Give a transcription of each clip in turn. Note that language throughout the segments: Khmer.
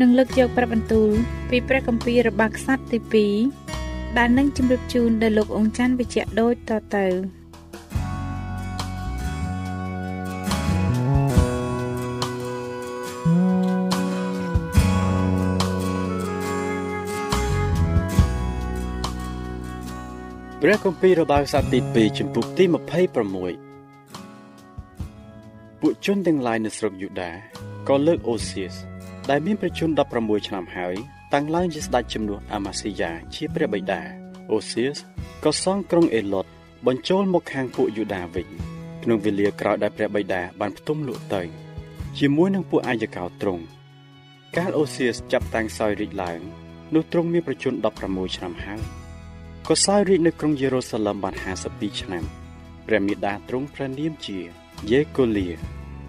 នឹងលើកយកព្រះបន្ទូលពីព្រះគម្ពីររបស់ខ្សត្រទី2ដែលនឹងជម្រាបជូនដល់លោកអង្គច័ន្ទវិជ្ជៈដូចតទៅព្រះគម្ពីររបាវសាទី2ចំពុកទី26ពួកជនទាំងឡាយនៅស្រុកយូដាក៏លើកអូសៀស ដែលមានប្រជជន16ឆ្នាំហើយតាំងឡើងជាស្ដេចជំនួសអាម៉ាស៊ីយ៉ាជាព្រះបិតាអូសៀសក៏សង់ក្រុងអេឡុតបញ្ចូលមកខាងពួកយូដាវិញក្នុងវេលាក្រោយដែលព្រះបិតាបានផ្ទុំលក់ទៅជាមួយនឹងពួកអាយកោទ្រង់កាលអូសៀសចាប់តាំងសោយរាជឡើងនោះទ្រង់មានប្រជជន16ឆ្នាំហើយក៏សោយរាជនៅក្រុងយេរូសាឡឹមបាន52ឆ្នាំព្រះមេដាទ្រង់ព្រះនាមជាយេកូលៀ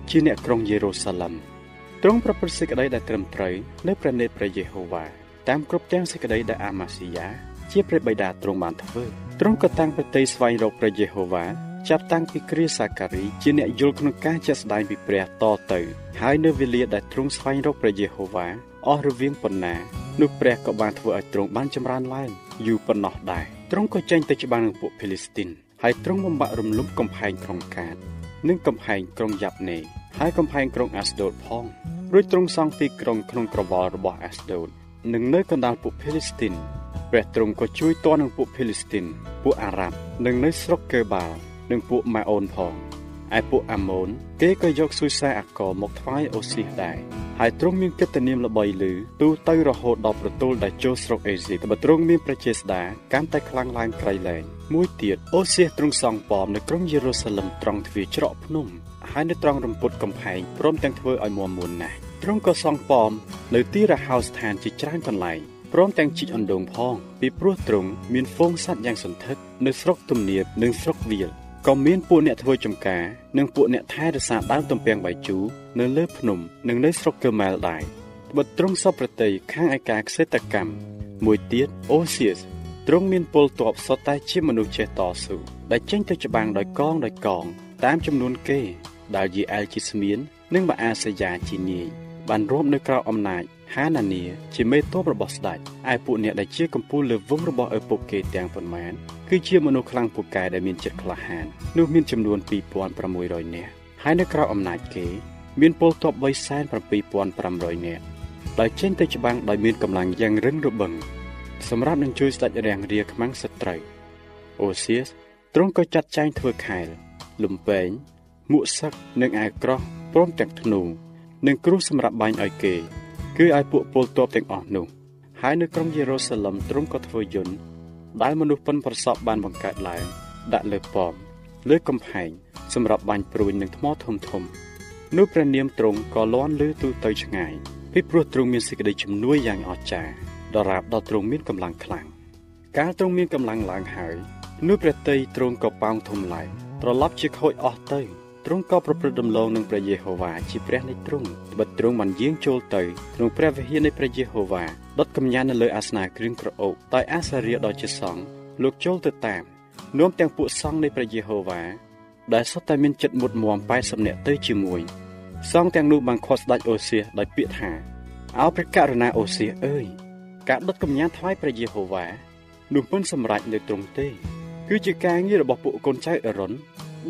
ជាអ្នកក្រុងយេរូសាឡឹម ទ្រង់ប្រព្រឹត្តសេចក្តីដែលត្រឹមត្រូវនៅព្រះនេតព្រះយេហូវ៉ាតាមគ្រប់ទាំងសេចក្តីដែលអាម៉ាស៊ីយ៉ាជាព្រះបិតាទ្រង់បានធ្វើទ្រង់ក៏តាំងប្រតិស្វែងរកព្រះយេហូវ៉ាចាប់តាំងពីគ្រាសាការីជាអ្នកយល់ក្នុងការជាក់ស្ដែងពីព្រះតទៅហើយនៅវេលាដែលទ្រង់ស្វែងរកព្រះយេហូវ៉ាអស់រវាងប៉ុណ្ណានោះព្រះក៏បានធ្វើឲ្យទ្រង់បានចម្រើនឡើងយូរប៉ុណ្ណោះដែរទ្រង់ក៏ចេញទៅច្បាំងនឹងពួកភីលីស្ទីនហើយទ្រង់បំបាក់រំលំកំផែងក្រុងកាត និងកំផែងក្រុងយ៉ាប់ណេ ហើយកំផែងក្រុងអាស្ដូតផងរួចទ្រង់សង់ទីក្រុងក្នុងក្រវល់របស់អាស្ដូតនិងនៅកណ្ដាលពួកភីលីស្ទីនព្រះទ្រង់ក៏ជួយតននឹងពួកភីលីស្ទីនពួកអារ៉ាប់និងនៅស្រុកកេបាល់និងពួកម៉ាអូនផងឯពួកអាម៉ូនគេក៏យកស៊ុយសាអាកមកថ្វាយអូស៊ីសដែរហើយទ្រង់មានកិត្តិនាមល្បីឮទូទៅរហូតដល់ប្រទល់ដែលចូលស្រុកអេស៊ីបបើទ្រង់មានប្រជាស្ដាកាន់តែខ្លាំងឡើងក្រៃលែងមួយទៀតអូសៀសទ្រង់សង់ប៉មនៅក្រុងយេរូសាឡឹមត្រង់ទ្វារច្រកភ្នំ ហើយនៅត្រង់រំពុតកំផែងព្រមទាំងធ្វើឲ្យមាំមួនណាស់ទ្រង់ក៏សង់ប៉មនៅទីរហោស្ថានជាច្រើនកន្លែងព្រមទាំងជីកអណ្ដូងផង ពីព្រោះទ្រង់មានហ្វូងសត្វយ៉ាងសន្ធឹកនៅស្រុកទំនាបនិងស្រុកវាលក៏មានពួកអ្នកធ្វើចំការនិងពួកអ្នកថែរក្សាដើមទំពាំងបាយជូរនៅលើភ្នំនិងនៅស្រុកកើម៉ែលដែរត្បិតទ្រង់សពប្រតិខាងឯកាខ្សេតកម្មមួយទៀតអូសៀសទ្រង់មានពលទ័ពសុទ្ធតែជាមនុស្សចេះតស៊ូដែលចេញទៅច្បាំងដោយកងដោយកង តាមចំនួនគេ ដែលយីអែលជាស្មៀននិងបាអាសយ៉ាជានាយបានរួមនៅក្រៅអំណាចហានានីជាមេតបរបស់ស្ដេចឯពួកអ្នកដែលជាកម្ពូលលើវងរបស់ឪពុកគេទាំងប៉ុន្មានគឺជាមនុស្សខ្លាំងពូកែដែលមានចិត្តក្លាហាននោះមានចំនួន2600នាក់ហើយនៅក្រៅអំណាចគេ មានពលទ័ព37500នាក់ដែលចេញទៅច្បាំងដោយមានកម្លាំងយ៉ាងរឹងរបឹងសម្រាប់នឹងជួយស្ដេចរាំងរាខ្មាំងសត្រូវអូសៀសទ្រង់ក៏ចាត់ចែងធ្វើខែលលំពេង មួកសឹកនិងអាវក្រោះព្រមទាំងធ្នូនិងគ្រូសម្រាប់បាញ់ឲ្យគេ គឺឲ្យពួកពលទ័ពទាំងអស់នោះហើយនៅក្រុងយេរូសាឡឹមទ្រង់ក៏ធ្វើយន្តដែលមនុស្សប៉ុនប្រសពបានបង្កើតឡើងដាក់លើប៉មលើកំផែងសម្រាប់បាញ់ព្រួយនឹងថ្មធំធំនោះព្រះនាមទ្រង់ក៏លាន់លឺទូទៅឆ្ងាយពីព្រោះទ្រង់មានសេចក្តីជំនួយយ៉ាងអស្ចារ្យដរាបដល់ទ្រង់មានកម្លាំងខ្លាំងកាលទ្រង់មានកម្លាំងឡើងហើយនោះព្រះតីទ្រង់ក៏ប៉ោងធំឡើងត្រឡប់ជាខូចអស់ទៅ ទ្រង់ក៏ប្រព្រឹត្តដំណងនឹងព្រះយេហូវ៉ាជាព្រះនៃទ្រង់ត្បិតទ្រង់បានយាងចូលទៅក្នុងព្រះវិហារនៃព្រះយេហូវ៉ាដុតកំញានៅលើអាសនៈគ្រឿងក្រអូបដោយអាសារៀដ៏ជាសង្ឃលោកចូលទៅតាមនាំទាំងពួកសង្ឃនៃព្រះយេហូវ៉ាដែលសុទ្ធតែមានចិត្តមុតមម80នាក់ទៅជាមួយសង្ឃទាំងនោះបានខាត់ស្ដេចអូសៀសដោយពាក្យថាអោព្រះករុណាអូសៀសអើយការដុតកំញាថ្វាយព្រះយេហូវ៉ានោះមិនសម្រេចនៅត្រង់ទេ គឺជាការងាររបស់ពួកកូនចៅអេរុន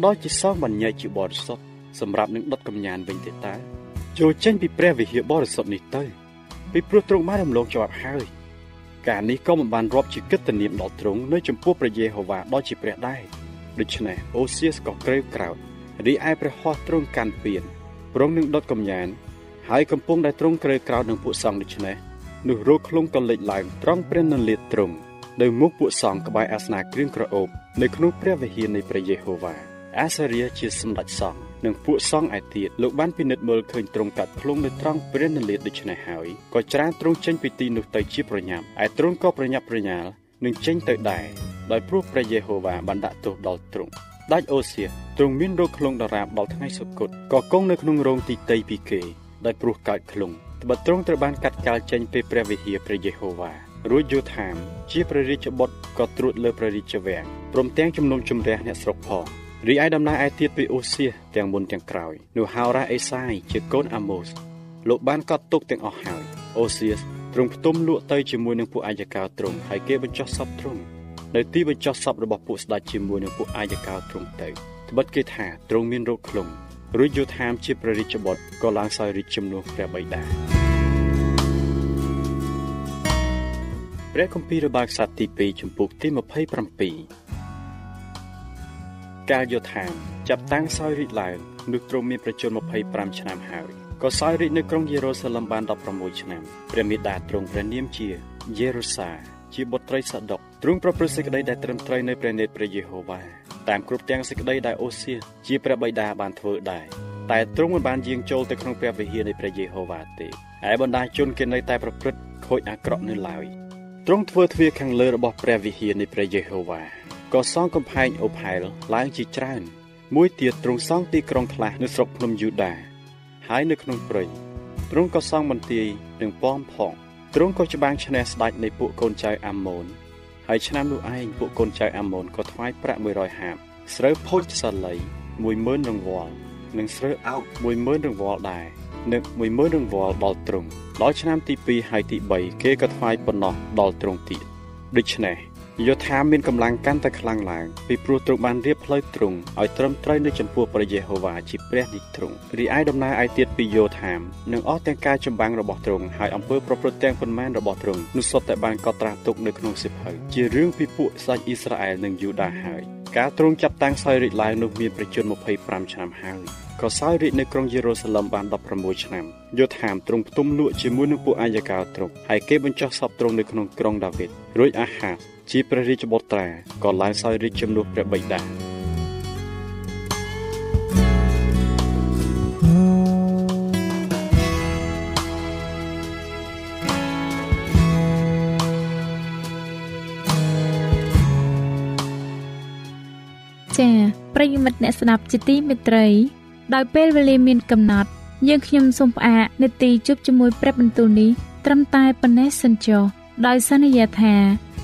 ដោយជាសងបញ្ញែកជាបរិសុទ្ធសម្រាប់នឹងដុតកំញានវិញទេតើចូលចេញពីព្រះវិហារបរិសុទ្ធនេះទៅពីព្រោះទ្រង់បានរំលងជាប់ហើយការនេះក៏មិនបានរាប់ជាកិត្តិនាមដល់ទ្រង់នៅចំពោះព្រះយេហូវ៉ាដ៏ជាព្រះដែរដូច្នេះអូសៀសក៏ក្រេវក្រោធរីឯព្រះហស្ថទ្រង់កាន់ពៀនប្រងនឹងដុតកំញាន ហើយកំពុងដែលទ្រង់ក្រេវក្រោធនឹងពួកសង្ឃដូច្នេះនោះរោគខ្លងក៏លេចឡើងត្រង់ព្រះនលាតទ្រង់នៅមុខពួកសង្ឃក្បែរអាសនៈគ្រឿងក្រអូបនៅក្នុងព្រះវិហារនៃព្រះយេហូវ៉ា អាសារៀជាសម្ដេចសង្ឃនិងពួកសង្ឃឯទៀតលោកបានពិនិត្យមើលឃើញទ្រង់កាត់ភ្លុងនៅត្រង់ព្រះនលាតដូច្នេះហើយក៏ច្រានទ្រង់ចេញពីទីនោះទៅជាប្រញាប់ឯទ្រង់ក៏ប្រញាប់ប្រញាល់នឹងចេញទៅដែរដោយព្រោះព្រះយេហូវ៉ាបានដាក់ទោសដល់ទ្រង់ដាច់អូសៀទ្រង់មានរោគខ្លងដរាបដល់ថ្ងៃសុគតក៏គង់នៅក្នុងរោងទីតីពីគេដោយព្រោះកើតខ្លងត្បិតទ្រង់ត្រូវបានកាត់កាល់ចេញពីព្រះវិហារព្រះយេហូវ៉ារួចយោធាមជាព្រះរាជបុត្រក៏ត្រួតលើព្រះរាជវាំងព្រមទាំងជំនុំជម្រះអ្នកស្រុកផង រីឯដំណើរឯទៀតពីអូសៀទាំងមុនទាំងក្រោយនោះហោរ៉ាអេសាយជាកូនអាម៉ូសលោកបានកត់ទុកទាំងអស់ហើយអូសៀទ្រង់ផ្ទុំលក់ទៅជាមួយនឹងពួកអាយកោទ្រង់ហើយគេបញ្ចុះសពទ្រង់នៅទីបញ្ចុះសពរបស់ពួកស្ដេចជាមួយនឹងពួកអាយកោទ្រង់ទៅត្បិតគេថាទ្រង់មានរោគខ្លងរួចយោធាមជាព្រះរាជបុត្រក៏ឡើងសោយរាជជំនួសព្រះបិតាព្រះគម្ពីររបស់ខ្សត្រទី2ចំពុកទី27 កាលយោធាមចាប់តាំងសោយរាជឡើងនោះទ្រង់មានប្រជជន25ឆ្នាំហើយក៏សោយរាជនៅក្រុងយេរូសាឡឹមបាន16ឆ្នាំព្រះមេដាទ្រង់ព្រះនាមជាយេរូសាជាបុត្រីសាដុកទ្រង់ប្រព្រឹត្តសេចក្តីដែលត្រឹមត្រូវនៅព្រះនេត្រព្រះយេហូវ៉ាតាមគ្រប់ទាំងសេចក្តីដែលអូសៀជាព្រះបិតាបានធ្វើដែរតែទ្រង់មិនបានយាងចូលទៅក្នុងព្រះវិហារនៃព្រះយេហូវ៉ាទេហើយបណ្ដាជនគេនៅតែប្រព្រឹត្តខូចអាក្រក់នៅឡើយទ្រង់ធ្វើទ្វារខាងលើរបស់ព្រះវិហារនៃព្រះយេហូវ៉ា ក៏សង់កំផែងអូផែលឡើងជាច្រើន មួយទៀតទ្រង់សង់ទីក្រុងខ្លះនៅស្រុកភ្នំយូដា ហើយនៅក្នុងព្រៃទ្រង់ក៏សង់បន្ទាយនឹងប៉មផងទ្រង់ក៏ច្បាំងឈ្នះស្ដេចនៃពួកកូនចៅអាម៉ូនហើយឆ្នាំនោះឯងពួកកូនចៅអាម៉ូនក៏ថ្វាយប្រាក់100ហាបស្រូវផូចសាលី10000រង្វាល់និងស្រូវអោក10000រង្វាល់ដែរនិង10000រង្វាល់ដល់ទ្រង់ដល់ឆ្នាំទី2ហើយទី3គេក៏ថ្វាយប៉ុណ្ណោះដល់ទ្រង់ទៀតដូច្នេះ យោធាមានកម្លាំងកាន់តែខ្លាំងឡើងពីព្រោះទ្រង់បានរៀបផ្លូវទ្រង់ឲ្យត្រឹមត្រូវនៅចំពោះព្រះយេហូវ៉ាជាព្រះនិទ្រង់រីឯដំណើរឯទៀតពីយោធាមនឹងអស់ទាំងការចម្បាំងរបស់ទ្រង់ហើយអំពើប្រព្រឹត្តទាំងប៉ុន្មានរបស់ទ្រង់នោះសុទ្ធតែបានកត់ត្រាទុកនៅក្នុងសិភៅជារឿងពីពួកសាច់អ៊ីស្រាអែលនិងយូដាហើយការទ្រង់ចាប់តាំងសោយរាជឡើងនោះមានប្រជជន25ឆ្នាំហើយក៏សោយរាជនៅក្រុងយេរូសាឡឹមបាន16ឆ្នាំយោធាមទ្រង់ផ្ទុំលក់ជាមួយនឹងពួកអាយកោទ្រង់ហើយគេបញ្ចុះសពទ្រង់នៅក្នុងក្រុងដាវីតរួចអាហាប ជាព្រះរាជបុត្រាក៏ឡើងសោយរាជជំនួសព្រះបិតាចា៎ប្រិយមិត្តអ្នកស្ដាប់ជាទីមេត្រី ដោយពេលវេលាមានកំណត់ យើងខ្ញុំសូមផ្អាកនាទីជប់ជាមួយព្រឹបបន្ទូលនេះត្រឹមតែប៉ុណ្ណេះសិនចុះដោយសន្យាថា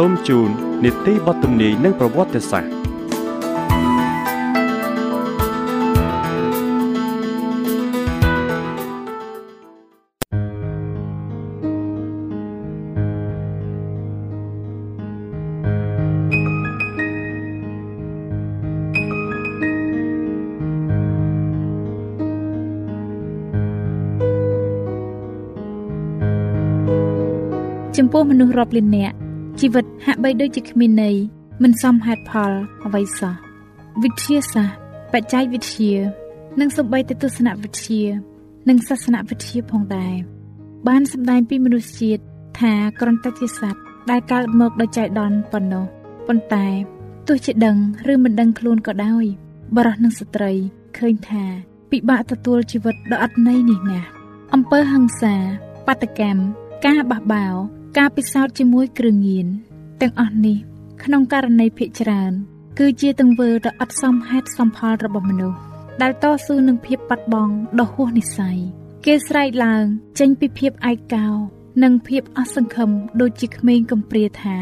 សូមជូននីតិបទទំនាយនិងប្រវត្តិសាស្ត្រចំពោះមនុស្សរាប់លាននាក់ ជីវិតហាក់បីដូចជាគ្មានន័យមិនសមហេតុផលអ្វីសោះវិទ្យាសាស្ត្របច្ចេកវិទ្យា និងសម្បីតែទស្សនវិទ្យា និងសាសនវិទ្យាផងដែរបានសម្ដែងពីមនុស្សជាតិថាក្រនតជាសត្វដែលកើតមកដោយចៃដន្យប៉ុណ្ណោះប៉ុន្តែទោះជាដឹងឬមិនដឹងខ្លួនក៏ដោយបរិះនិងស្ត្រីឃើញថា ពិបាកទទួលជីវិតដ៏អត់ន័យនេះណាស់អំពើហិង្សាបាតកម្មការបះបោរ ការពិសោធន៍ជាមួយគ្រឿងញៀនទាំងអស់នេះក្នុងករណីភាគច្រើន គឺជាទង្វើដ៏អត់សមហេតុសមផលរបស់មនុស្សដែលតស៊ូនឹងភាពបាត់បង់ដ៏ហួសនិស្ស័យគេស្រែកឡើង ចេញពីភាពឯកោ និងភាពអស់សង្ឃឹមដូចជាក្មេងកំព្រាថា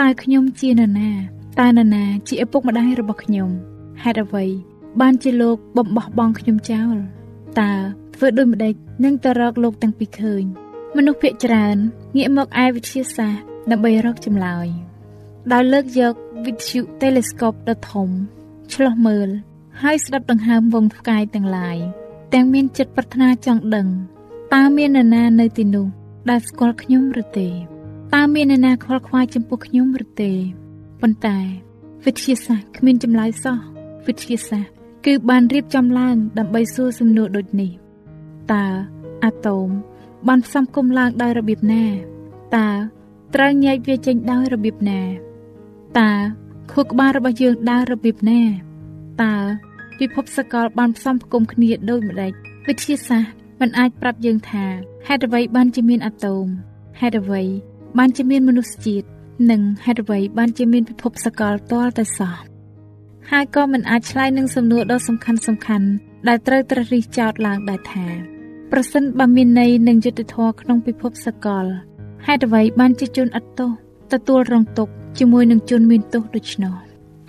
តើខ្ញុំជានរណាតើនរណាជាឪពុកម្ដាយរបស់ខ្ញុំហេតុអ្វី បានជាលោកបំបោះបង់ខ្ញុំចោលតើធ្វើដូចម្ដេចនឹងទៅរកលោកទាំងពីរឃើញ មនុស្សភាគច្រើនងាកមកឯវិទ្យាសាស្ត្រដើម្បីរកចម្លើយដោយលើកយកវិទ្យុ telescope ដ៏ធំឆ្លោះមើល ហើយស្ដាប់ដង្ហើមវងផ្កាយទាំងឡាយទាំងមានចិត្តប្រាថ្នាចង់ដឹងតើមាននរណានៅទីនោះដែលស្គាល់ខ្ញុំឬទេតើមាននរណាខ្វល់ខ្វាយចំពោះខ្ញុំឬទេប៉ុន្តែ វិទ្យាសាស្ត្រគ្មានចម្លើយសោះវិទ្យាសាស្ត្រគឺបានរៀបចំឡើងដើម្បីសួរសំណួរដូចនេះតើអាតូម បានផ្សំគុំឡើងដោយរបៀបណាតើត្រូវញែកវាចេញដោយរបៀបណាតើខួរក្បាលរបស់យើងដើររបៀបណាតើពិភពសកលបានផ្សំផ្គុំគ្នាដូចម្ដេចវិទ្យាសាស្ត្រមិនអាចប្រាប់យើងថាហេតុអ្វីបានជាមានអាតូមហេតុអ្វីបានជាមានមនុស្សជាតិនិងហេតុអ្វីបានជាមានពិភពសកលទាល់តែសោះហើយក៏មិនអាចឆ្លើយនឹងសំណួរដ៏សំខាន់សំខាន់ដែលត្រូវត្រិះរិះចោទឡើងដែរថា ប្រសិនបើមានន័យនឹងយុត្តិធម៌ក្នុងពិភពសកលហេតុអ្វីបានជាជនអត់ទោសទទួលរងទុក្ខជាមួយនឹងជនមានទោសដូច្នោះ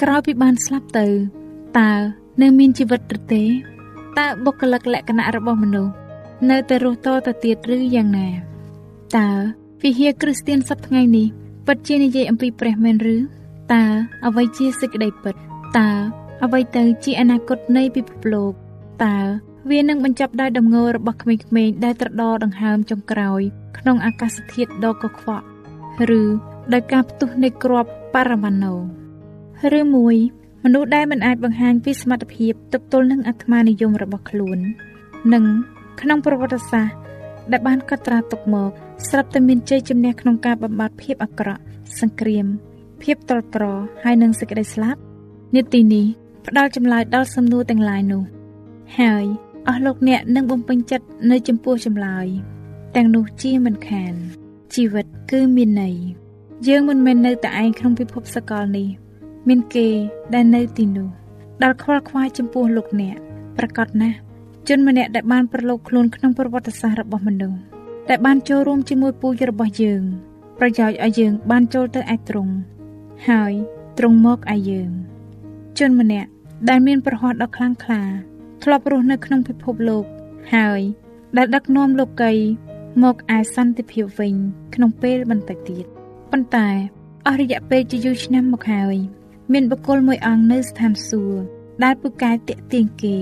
ក្រោយពីបានស្លាប់ទៅតើនៅមានជីវិតឬទេតើបុគ្គលិកលក្ខណៈរបស់មនុស្សនៅតែរស់តទៅទៀតឬយ៉ាងណាតើវិហារគ្រីស្ទានសប្តាហ៍ថ្ងៃនេះពិតជានិយាយអំពីព្រះមែនឬតើអ្វីជាសេចក្តីពិតតើអ្វីទៅជាអនាគតនៃពិភពលោកតើ វានឹងបញ្ចប់ដោយដំងល់របស់ក្មេងៗដែលត្រដរដង្ហើមចុងក្រោយ ក្នុងអាកាសធាតុដ៏កខ្វក់ឬដោយការផ្ទុះនៃគ្រាប់ប៉ារ៉ាម៉ាណូឬមួយមនុស្សដែលមិនអាចបង្ហាញពីសមត្ថភាពទប់ទល់នឹងអាត្មានិយមរបស់ខ្លួននិងក្នុងប្រវត្តិសាស្ត្រដែលបានកត់ត្រាទុកមកស្រាប់តែមានជ័យជំនះក្នុងការបំបត្តិភាពអាក្រក់សង្គ្រាម ភាពត្រត្រហើយនិងសេចក្តីស្លាប់នាទីនេះផ្ដល់ចម្លើយដល់សំណួរទាំងឡាយនោះហើយ អស់លោកអ្នកនឹងបំពេញចិត្តនៅចំពោះចម្លើយទាំងនោះជាមិនខាន ជីវិតគឺមានន័យយើងមិនមែននៅតែឯងក្នុងពិភពសកលនេះ មានគេដែលនៅទីនោះដែលខ្វល់ខ្វាយចំពោះលោកអ្នកប្រកាសណាស់ជនម្នាក់ដែលបានប្រឡូកខ្លួនក្នុងប្រវត្តិសាស្ត្ររបស់មនុស្សដែលបានចូលរួមជាមួយពូជរបស់យើង ប្រយោជន៍ឲ្យយើងបានចូលទៅឯទ្រង់ហើយទ្រង់មកឯយើង ជនម្នាក់ដែលមានប្រហ័សដ៏ខ្លាំងក្លា ធ្លាប់រស់នៅក្នុងពិភពលោក ហើយ ដែលដឹកនាំលោកី មកឯសន្តិភាពវិញ ក្នុងពេលបន្តិចទៀតប៉ុន្តែអស់រយៈពេលជាយូរឆ្នាំមកហើយមានបុគ្គលមួយអង្គនៅស្ថានសួគ៌ដែលពូកែតាក់ទាញគេ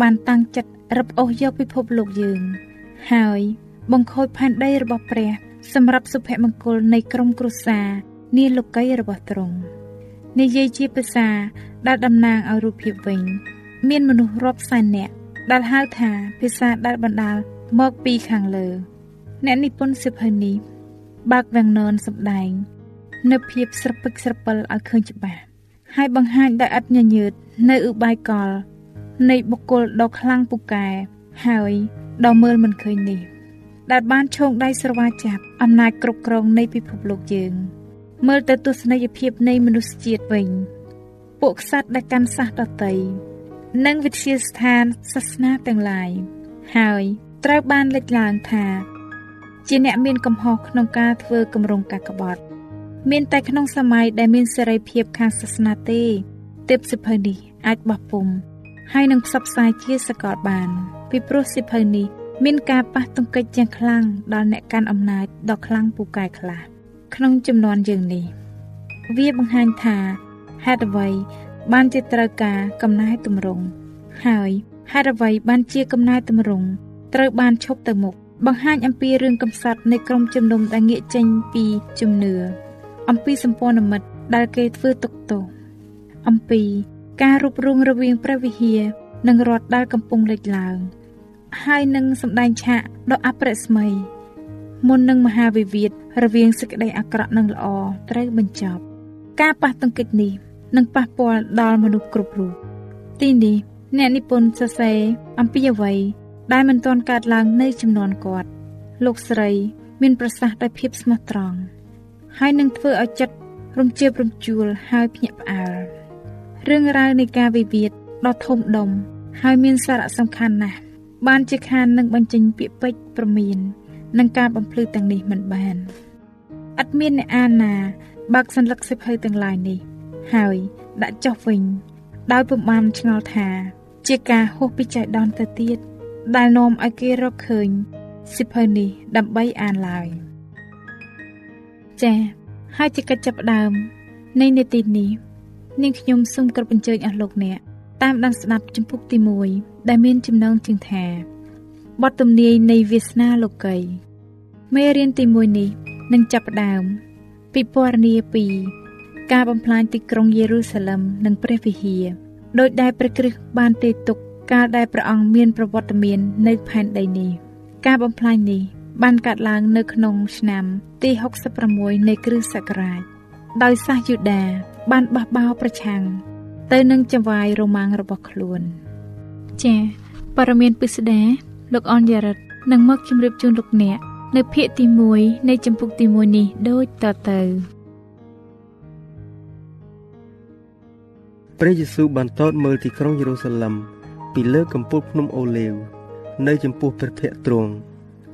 បានតាំងចិត្តរឹបអូសយកពិភពលោកយើង ហើយ បង្ខូចផែនដីរបស់ព្រះ សម្រាប់សុភមង្គលនៃក្រុមគ្រួសារនាលោកីរបស់ទ្រង់និយាយជាភាសាដែលតំណាងឲ្យរូបភាពវិញ មានមនុស្សរាប់សែននាក់ដែលហៅថាភាសាដែលបណ្ដាលមកពីខាងលើ អ្នកនិពន្ធសិភៅនេះបើកវាំងននសម្ដែង នៅភាពស្រពិចស្រពិលឲ្យឃើញច្បាស់ហើយបង្ហាញដោយឥតញញើតនៅឧបាយកល នៃបុគ្គលដ៏ខ្លាំងពូកែហើយដ៏មើលមិនឃើញនេះ ដែលបានឈោងដៃស្រវាចាប់អំណាចគ្រប់គ្រងនៃពិភពលោកយើង មើលទៅទស្សនីយភាពនៃមនុស្សជាតិវិញ ពួកក្សត្រដែលកាន់សាសដតី និងវិទ្យាស្ថានសាសនាទាំងឡាយហើយត្រូវបានលេចឡើងថា ជាអ្នកមានកំហុសក្នុងការធ្វើគម្រោងកាកបត់មានតែក្នុងសម័យដែលមានសេរីភាពខាងសាសនាទេទើបសិភៅនេះអាចបោះពុំហើយនឹងផ្សព្វផ្សាយជាសកលបាន ពីព្រោះសិភៅនេះមានការប៉ះទង្គិចយ៉ាងខ្លាំងដល់អ្នកកាន់អំណាចដ៏ខ្លាំងពូកែខ្លះក្នុងចំនួនយើងនេះ វាបង្ហាញថាហេតុអ្វី បានជាត្រូវការកំណែទម្រង់ហើយហេតុអ្វីបានជាកំណែទម្រង់ត្រូវបានឈប់ទៅមុខបង្ហាញអំពីរឿងកំសត់នៃក្រុមជំនុំដែលងាកចេញពីជំនឿអំពីសម្ព័ន្ធមិត្តដែលគេធ្វើទុកទោសអំពីការរួបរวงរវាងព្រះវិហារនិងរដ្ឋដែលកំពុងលេចឡើង ហើយនឹងសម្ដែងឆាកដ៏អប្រិស្ម័យមុននឹងមហាវិវាទរវាងសេចក្តីអាក្រក់និងល្អត្រូវបញ្ចប់ ការប៉ះទង្គិចនេះ នឹងប៉ះពាល់ដល់មនុស្សគ្រប់រូបទីនេះអ្នកនិពន្ធសរសេរអំពីអ្វីដែលមិនទាន់កើតឡើងនៅចំនួនគាត់លោកស្រី មានប្រសាសន៍ដោយភាពស្មោះត្រង់ហើយនឹងធ្វើឲ្យចិត្តរំជើបរំជួលហើយភ្ញាក់ផ្អើលរឿងរ៉ាវនៃការវិវាទដ៏ធំដុំហើយមានសារៈសំខាន់ណាស់បានជាខាននឹងបញ្ចេញពាក្យពេចន៍ប្រមាននឹងការបំភ្លឺទាំងនេះមិនបានឥតមានអ្នកអានណាបើកសន្លឹកសិភៅទាំងឡាយនេះ ហើយដាក់ចុះវិញ ដោយពុំបានឆ្ងល់ថា ជាការហួសពីចៃដន្យទៅទៀតដែលនាំឲ្យគេរកឃើញសិភៅនេះដើម្បីអានឡើយចា៎ហើយជាកិច្ចចាប់ផ្ដើមនៃនេតិនេះនាងខ្ញុំសូមគោរពអញ្ជើញអស់លោកអ្នកតាមដានស្ដាប់ជំពូកទី1ដែលមានចំណងជើងថាបទទំនាយនៃវាសនាលោកីមេរៀនទី1នេះនឹងចាប់ផ្ដើមពីពណ៌នាពី ការបំផ្លាញទីក្រុងយេរូសាឡឹមនិងព្រះវិហារដោយដែលព្រះគ្រីស្ទបានទេទុកកាលដែលព្រះអង្គមានប្រវត្តិមាននៅផែនដីនេះ ការបំផ្លាញនេះបានកើតឡើងនៅក្នុងឆ្នាំទី66នៃគ្រិស្តសករាជដោយសាសយូដាបានបះបោរប្រឆាំងទៅនឹងចង្វាយរ៉ូម៉ាំងរបស់ខ្លួន ចា៎ព័ត៌មានពិស្ដាលោកអនយ៉ារិតនឹងមកជម្រាបជូនលោកអ្នកនៅភាគទី1នៃចម្ពោះទី1នេះដូចតទៅ ព្រះយេស៊ូវបានតតមើលទីក្រុងយេរូសាឡឹមពីលើកំពូលភ្នំអូលេវនៅចំពោះព្រះភ័ក្ត្រទ្រង់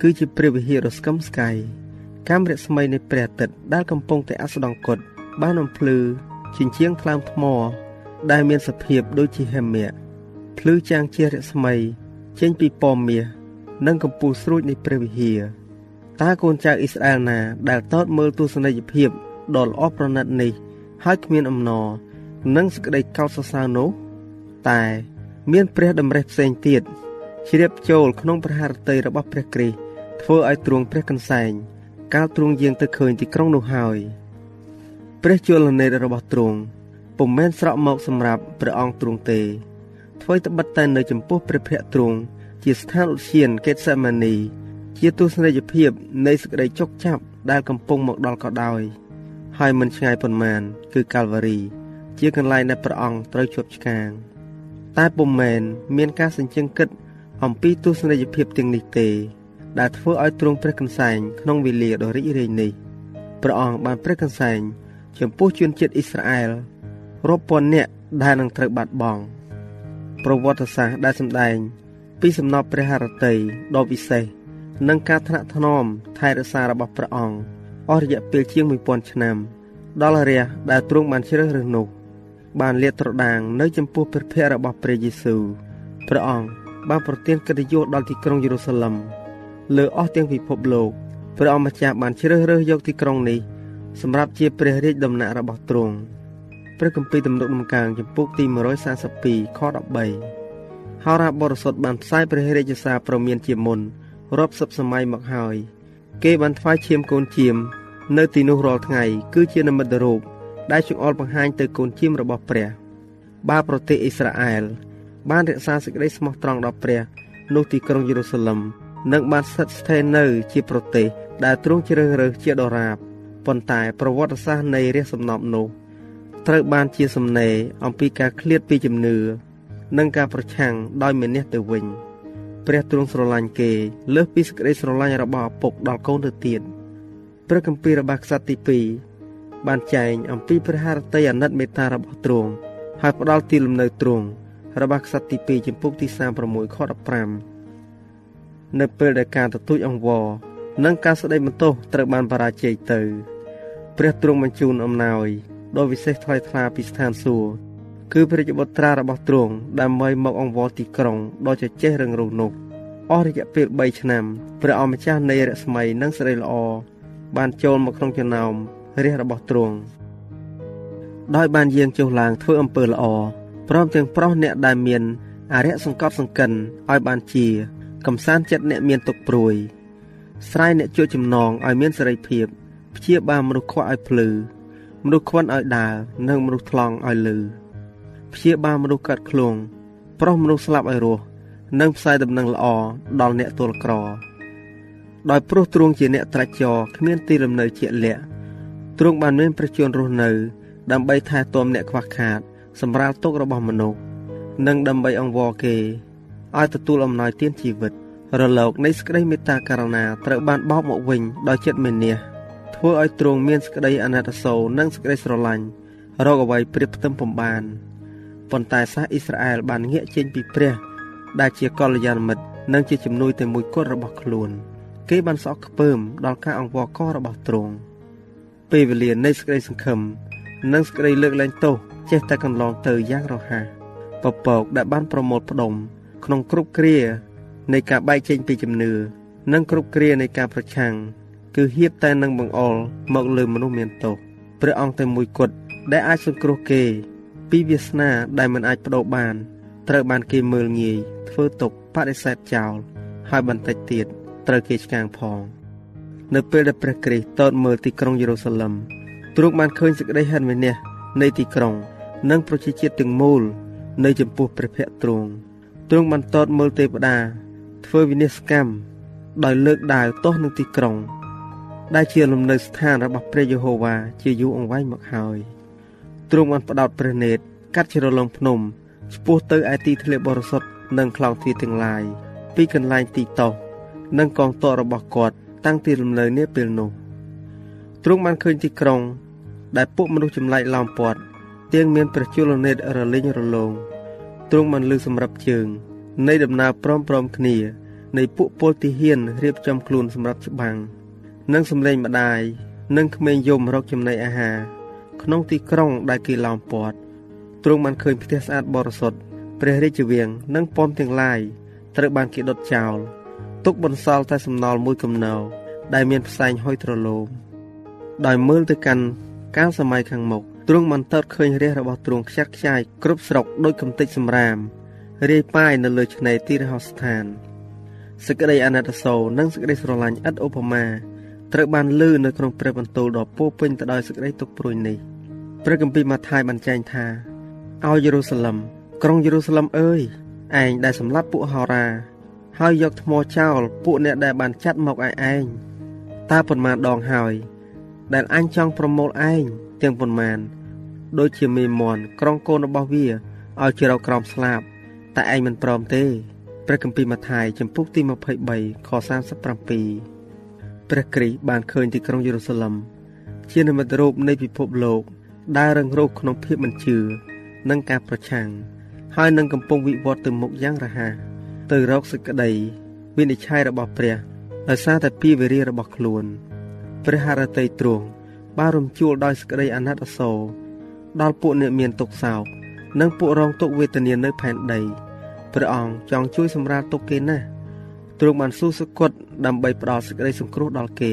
គឺជាព្រះវិហារដ៏ស្កឹមស្កៃកាមរស្មីនៃព្រះអាទិត្យដែលកំពុងតែអស្ដង្គត់បានបំភ្លឺជាជាងថ្លើមថ្ម ដែលមានសភាពដូចជាហេមៈភ្លឺចាំងជារស្មីចេញពីពណ៌មាសនិងកំពូលស្រួចនៃព្រះវិហារតើកូនចៅអ៊ីស្រាអែលណា ដែលតតមើលទស្សនីយភាពដ៏ល្អប្រណិតនេះហើយគ្មានអំណរ និងសេចក្តីកោតសរសើរនោះតែមានព្រះតម្រេះផ្សេងទៀតជ្រាបចូលក្នុងព្រះハរតីរបស់ព្រះគ្រីស្ទធ្វើឲ្យទ្រង់ព្រះកន្សែងកាលទ្រង់យាងទៅឃើញទីក្រុងនោះហើយព្រះជលនេតរបស់ទ្រង់ពុំមែនស្រក់មកសម្រាប់ព្រះអង្គទ្រង់ទេធ្វើត្បិតតែនៅចំពោះព្រះភ័ក្ត្រទ្រង់ជាស្ថានឧទ្យានកេតសេម៉ានី ជាទស្សនីយភាពនៃសេចក្តីជោគចាប់ដែលកំពុងមកដល់ក៏ដោយហើយមិនឆ្ងាយប៉ុន្មានគឺកាល់វ៉ារី ជាកន្លែងដែលព្រះអង្គត្រូវជាប់ឆ្កាង តែពុំមែនមានការសញ្ជឹងគិតអំពីទស្សនីយភាពទាំងនេះទេ ដែលធ្វើឲ្យទ្រង់ព្រះកន្សែងក្នុងវេលាដ៏រីករាយនេះព្រះអង្គបានព្រះកន្សែងចំពោះជនជាតិអ៊ីស្រាអែលរាប់ពាន់នាក់ដែលនឹងត្រូវបាត់បង់ប្រវត្តិសាស្ត្រដែលសម្ដែង ពីសំណពព្រះハរតីដ៏វិសេសនិងការថ្នាក់ថ្នមថែរក្សារបស់ព្រះអង្គអស់រយៈពេលជាង1000ឆ្នាំ ដល់រយៈដែលទ្រង់បានជ្រើសរើសនោះ បានលាតត្រដាងនៅចំពោះព្រះភ័ក្ត្ររបស់ព្រះយេស៊ូវព្រះអង្គបានប្រទានកិត្តិយសដល់ទីក្រុងយេរូសាឡឹមលើអស់ទាំងពិភពលោកព្រះអង្គម្ចាស់បានជ្រើសរើសយកទីក្រុងនេះសម្រាប់ជាព្រះរាជដំណាក់របស់ទ្រង់ព្រះគម្ពីរទំនុកដំកើងចំពុកទី142ខ13ហោរាបរិសុទ្ធបានផ្សាយព្រះរាជសារប្រមានជាមុនរាប់សិបសម័យមកហើយ គេបានថ្វាយឈាមកូនជៀមនៅទីនោះរាល់ថ្ងៃ គឺជានិមិត្តរូប ដែលចង្អុលបង្ហាញទៅកូនជៀមរបស់ព្រះបើប្រទេសអ៊ីស្រាអែលបានរក្សាសេចក្តីស្មោះត្រង់ដល់ព្រះនោះទីក្រុងយេរូសាឡឹមនឹងបានស្ថិតស្ថេរនៅ ជាប្រទេសដែលទ្រង់ជ្រើសរើសជាដរាបប៉ុន្តែប្រវត្តិសាស្ត្រនៃរាជសំណពនោះត្រូវបានជាសំណេរអំពីការឃ្លាតពីជំនឿនិងការប្រឆាំងដោយមេនេះទៅវិញព្រះទ្រង់ស្រឡាញ់គេលើសពីសេចក្តីស្រឡាញ់របស់ឪពុកដល់កូនទៅទៀតព្រះគម្ពីររបស់ក្សត្រទី2 បានចែងអំពីព្រះハរតីអាណិតមេត្តារបស់ទ្រង់ហើយផ្ដល់ទីលំនៅទ្រង់របស់ក្សត្រទី2ចំពុកទី36ខ15នៅពេលដែលការទទូចអង្វរនិងការស្ដីបន្ទោសត្រូវបានបរាជ័យទៅ ព្រះទ្រង់បញ្ជូនអំណោយដ៏វិសេសថ្លៃថ្លាពីស្ថានសួគ៌គឺព្រះបុត្រារបស់ទ្រង់ដើម្បីមកអង្វរទីក្រុងដ៏ជជែករឹងរូសនោះអស់រយៈពេល3ឆ្នាំព្រះអម្ចាស់នៃរស្មីនិងសេរីល្អបានចូលមកក្នុងចំណោម រាជរបស់ទ្រង់ដោយបានយាងចុះឡើងធ្វើអំពើល្អព្រមទាំងប្រុសអ្នកដែលមានអរិយសង្កត់សង្កិនឲ្យបានជាកំសាន្តចិត្តអ្នកមានទុកព្រួយស្រ័យអ្នកជួយចំណងឲ្យមានសេរីភាពព្យាបាលមនុស្សខ្វះឲ្យភ្លឺមនុស្សខ្វិនឲ្យដើរនិងមនុស្សថ្លង់ឲ្យលឺព្យាបាលមនុស្សកាត់ឃ្លងប្រុសមនុស្សស្លាប់ឲ្យរស់និងផ្សាយដំណឹងល្អដល់អ្នកទល់ក្រ ដោយព្រោះទ្រង់ជាអ្នកត្រាច់ចរគ្មានទីលំនៅជាក់លាក់ ទ្រង់បានមានប្រជញ្ញរស់នៅ ដើម្បីថែទាំអ្នកខ្វះខាត សម្រាលទុក្ខរបស់មនុស្សនិងដើម្បីអង្វរគេឲ្យទទួលអំណោយទានជីវិត រលកនៃសេចក្តីមេត្តាករុណាត្រូវបានបោកមកវិញដោយចិត្តមេនាធ្វើឲ្យទ្រង់មានសេចក្តីអាណិតអាសូរនិងសេចក្តីស្រឡាញ់រកអ្វីព្រៀបផ្ទឹមពំបានប៉ុន្តែសាសអ៊ីស្រាអែលបានងាកចេញពីព្រះ ដែលជាកល្យានមិត្តនិងជាជំនួយតែមួយគត់របស់ខ្លួន គេបានសក់ខ្ពើមដល់ការអង្វរករបស់ទ្រង់ ពេលវេលានៃសេចក្តីសង្ឃឹមនិងសេចក្តីលើកលែងទោសចេះតែកន្លងទៅយ៉ាងរហ័សពពកដែលបានប្រមូលផ្ដុំក្នុងគ្រប់គ្រានៃការបែកចេញពីជំនឿនិងគ្រប់គ្រានៃការប្រឆាំងគឺហៀបតែនឹងបង្អល់មកលើមនុស្សមានទោសព្រះអង្គតែមួយគត់ដែលអាចសង្គ្រោះគេ ពីវាសនាដែលមិនអាចបដូរបាន ត្រូវបានគេមើលងាយធ្វើទុកបដិសេធចោលហើយបន្តិចទៀតត្រូវគេឆ្កាងផង នៅពេលដែលព្រះគ្រីស្ទតតមើលទីក្រុងយេរូសាឡឹមទ្រង់បានឃើញសេចក្តីហិនវិនាសនៃទីក្រុង និងប្រជាជាតិទាំងមូល នៅចំពោះព្រះភ័ក្ត្រទ្រង់ទ្រង់បានតតមើលទេវតា ធ្វើវិនិស្សកម្មដោយលើកដាវទាស់នឹងទីក្រុង ដែលជាលំនៅស្ថានរបស់ព្រះយេហូវ៉ាជាយូរអង្វែងមកហើយទ្រង់បានផ្ដោតព្រះនេតកាត់ជ្រលងភ្នំឆ្ពោះទៅឯទីធ្លាបរិសុទ្ធនិងខ្លងទ្វារទាំងឡាយពីកន្លែងទីតោសនិងកងទ័ពរបស់គាត់ តាំងទីលំនៅនាពេលនោះទ្រង់បានឃើញទីក្រុង ដែលពួកមនុស្សចម្លែកឡោមព័ទ្ធទៀងមានព្រះជលនេតរលីងរលោងទ្រង់បានលើសម្រាប់ជើង នៃដំណើរព្រមព្រមគ្នា នៃពួកពលទីហ៊ានរៀបចំខ្លួនសម្រាប់ច្បាំងនិងសម្លេងម្ដាយនិងក្មេងយមរកចំណីអាហារក្នុងទីក្រុងដែលគេឡោមព័ទ្ធទ្រង់បានឃើញផ្ទះស្អាតបរិសុទ្ធព្រះរាជវាំងនិងពំទាំងឡាយត្រូវបានគេដុតចោល ទុកបន្សល់តែសំណល់មួយគំនរដែលមានផ្សែងហុយត្រឡោមដោយមើលទៅកាន់កាលសម័យខាងមុខទ្រង់បានតើតឃើញរាជរបស់ទ្រង់ខ្ចាត់ខ្ចាយគ្រប់ស្រុកដោយកំទេចសម្រាមរាយប៉ាយនៅលើឆ្នេរទីរហោស្ថានសេចក្តីអាណិតអាសូរនិងសេចក្តីស្រឡាញ់ឥតឧបមាត្រូវបានលើនៅក្នុងព្រះបន្ទូលដ៏ពោពេញទៅដោយសេចក្តីទុកព្រួយនេះព្រះគម្ពីរម៉ាថាយបានចែងថាឲ្យយេរូសាឡឹមក្រុងយេរូសាឡឹមអើយឯងដែលសម្លាប់ពួកហោរា ហើយយកថ្មចោលពួកអ្នកដែលបានចាត់មកឯឯងតើប៉ុន្មានដងហើយ ដែលអញចង់ប្រមូលឯងទាំងប៉ុន្មាន ដូចជាមេមន់ក្រុងកូនរបស់វាឲ្យជ្រៅក្រោមស្លាប់តែឯងមិនព្រមទេព្រះគម្ពីរម៉ាថាយចំពុកទី23ខ37ព្រះគ្រីស្ទបានឃើញទីក្រុងយេរូសាឡឹមជានិមិត្តរូបនៃពិភពលោកដែលរងរូសក្នុងភាពមិនជឿនិងការប្រឆាំងហើយនឹងកំពុងវិវត្តទៅមុខយ៉ាងរហ័ស ទៅរកសេចក្តីវិនិច្ឆ័យរបស់ព្រះដោយសារតែពីវេរារបស់ខ្លួន ព្រះハរតីទ្រង់បានរំជួលដោយសេចក្តីអាណិតអាសូរដល់ពួកអ្នកមានទុក្ខសោកនិងពួករងទុក្ខវេទនានៅផែនដីព្រះអង្គចង់ជួយសម្រាលទុក្ខគេណាស់ទ្រង់បានស៊ូសគត់ដើម្បីផ្ដល់សេចក្តីសង្គ្រោះដល់គេ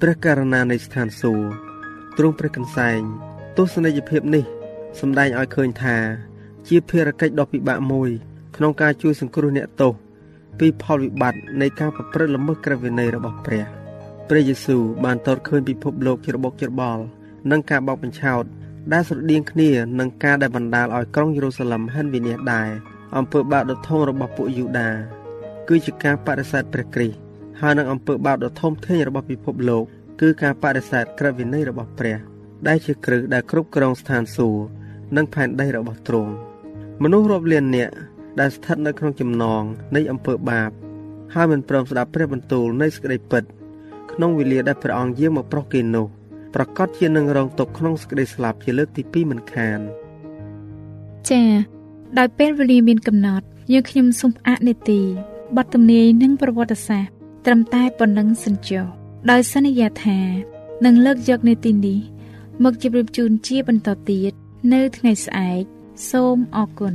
ព្រះករណានៃស្ថានសួគ៌ទ្រង់ព្រះកន្សែងទស្សនីយភាពនេះ សម្ដែងឲ្យឃើញថា ជាភារកិច្ចដ៏ពិបាកមួយ ក្នុងការជួយសង្គ្រោះអ្នកទោសពីផលវិបត្តិនៃការប្រព្រឹត្តល្មើសក្រឹតវិន័យរបស់ព្រះព្រះយេស៊ូវបានតតឃើញពិភពលោកជារបបច្របល់និងការបោកបញ្ឆោតដែលស្រដៀងគ្នានឹងការដែលបណ្ដាលឲ្យក្រុងយេរូសាឡឹមហិនវិនាសដែរអំពើបាបដ៏ធំរបស់ពួកយូដា គឺជាការបដិសេធព្រះគ្រីស្ទហើយនឹងអំពើបាបដ៏ធំធេងរបស់ពិភពលោកគឺការបដិសេធក្រឹតវិន័យរបស់ព្រះ ដែលជាគ្រឹះដែលគ្រប់គ្រងស្ថានសួគ៌និងផែនដីរបស់ទ្រង់មនុស្សរាប់លាននាក់ ដែលស្ថិតនៅក្នុងចំណងនៃអំពើបាបហើយមិនព្រមស្ដាប់ព្រះបន្ទូលនៃសេចក្តីពិតក្នុងវេលាដែលព្រះអង្គយាងមកប្រោះគេនោះប្រកាសជានឹងរងទុកក្នុងសេចក្តីស្លាប់ជាលើកទី2មិនខានចា៎ដោយពេលវេលាមានកំណត់យើងខ្ញុំសូមផ្អាកនេតិបទទំនាយនិងប្រវត្តិសាស្ត្រត្រឹមតែប៉ុណ្ណឹងសិនចុះដោយសន្យាថានឹងលើកយកនេតិនេះមកជម្រាបជូនជាបន្តទៀតនៅថ្ងៃស្អែកសូមអរគុណ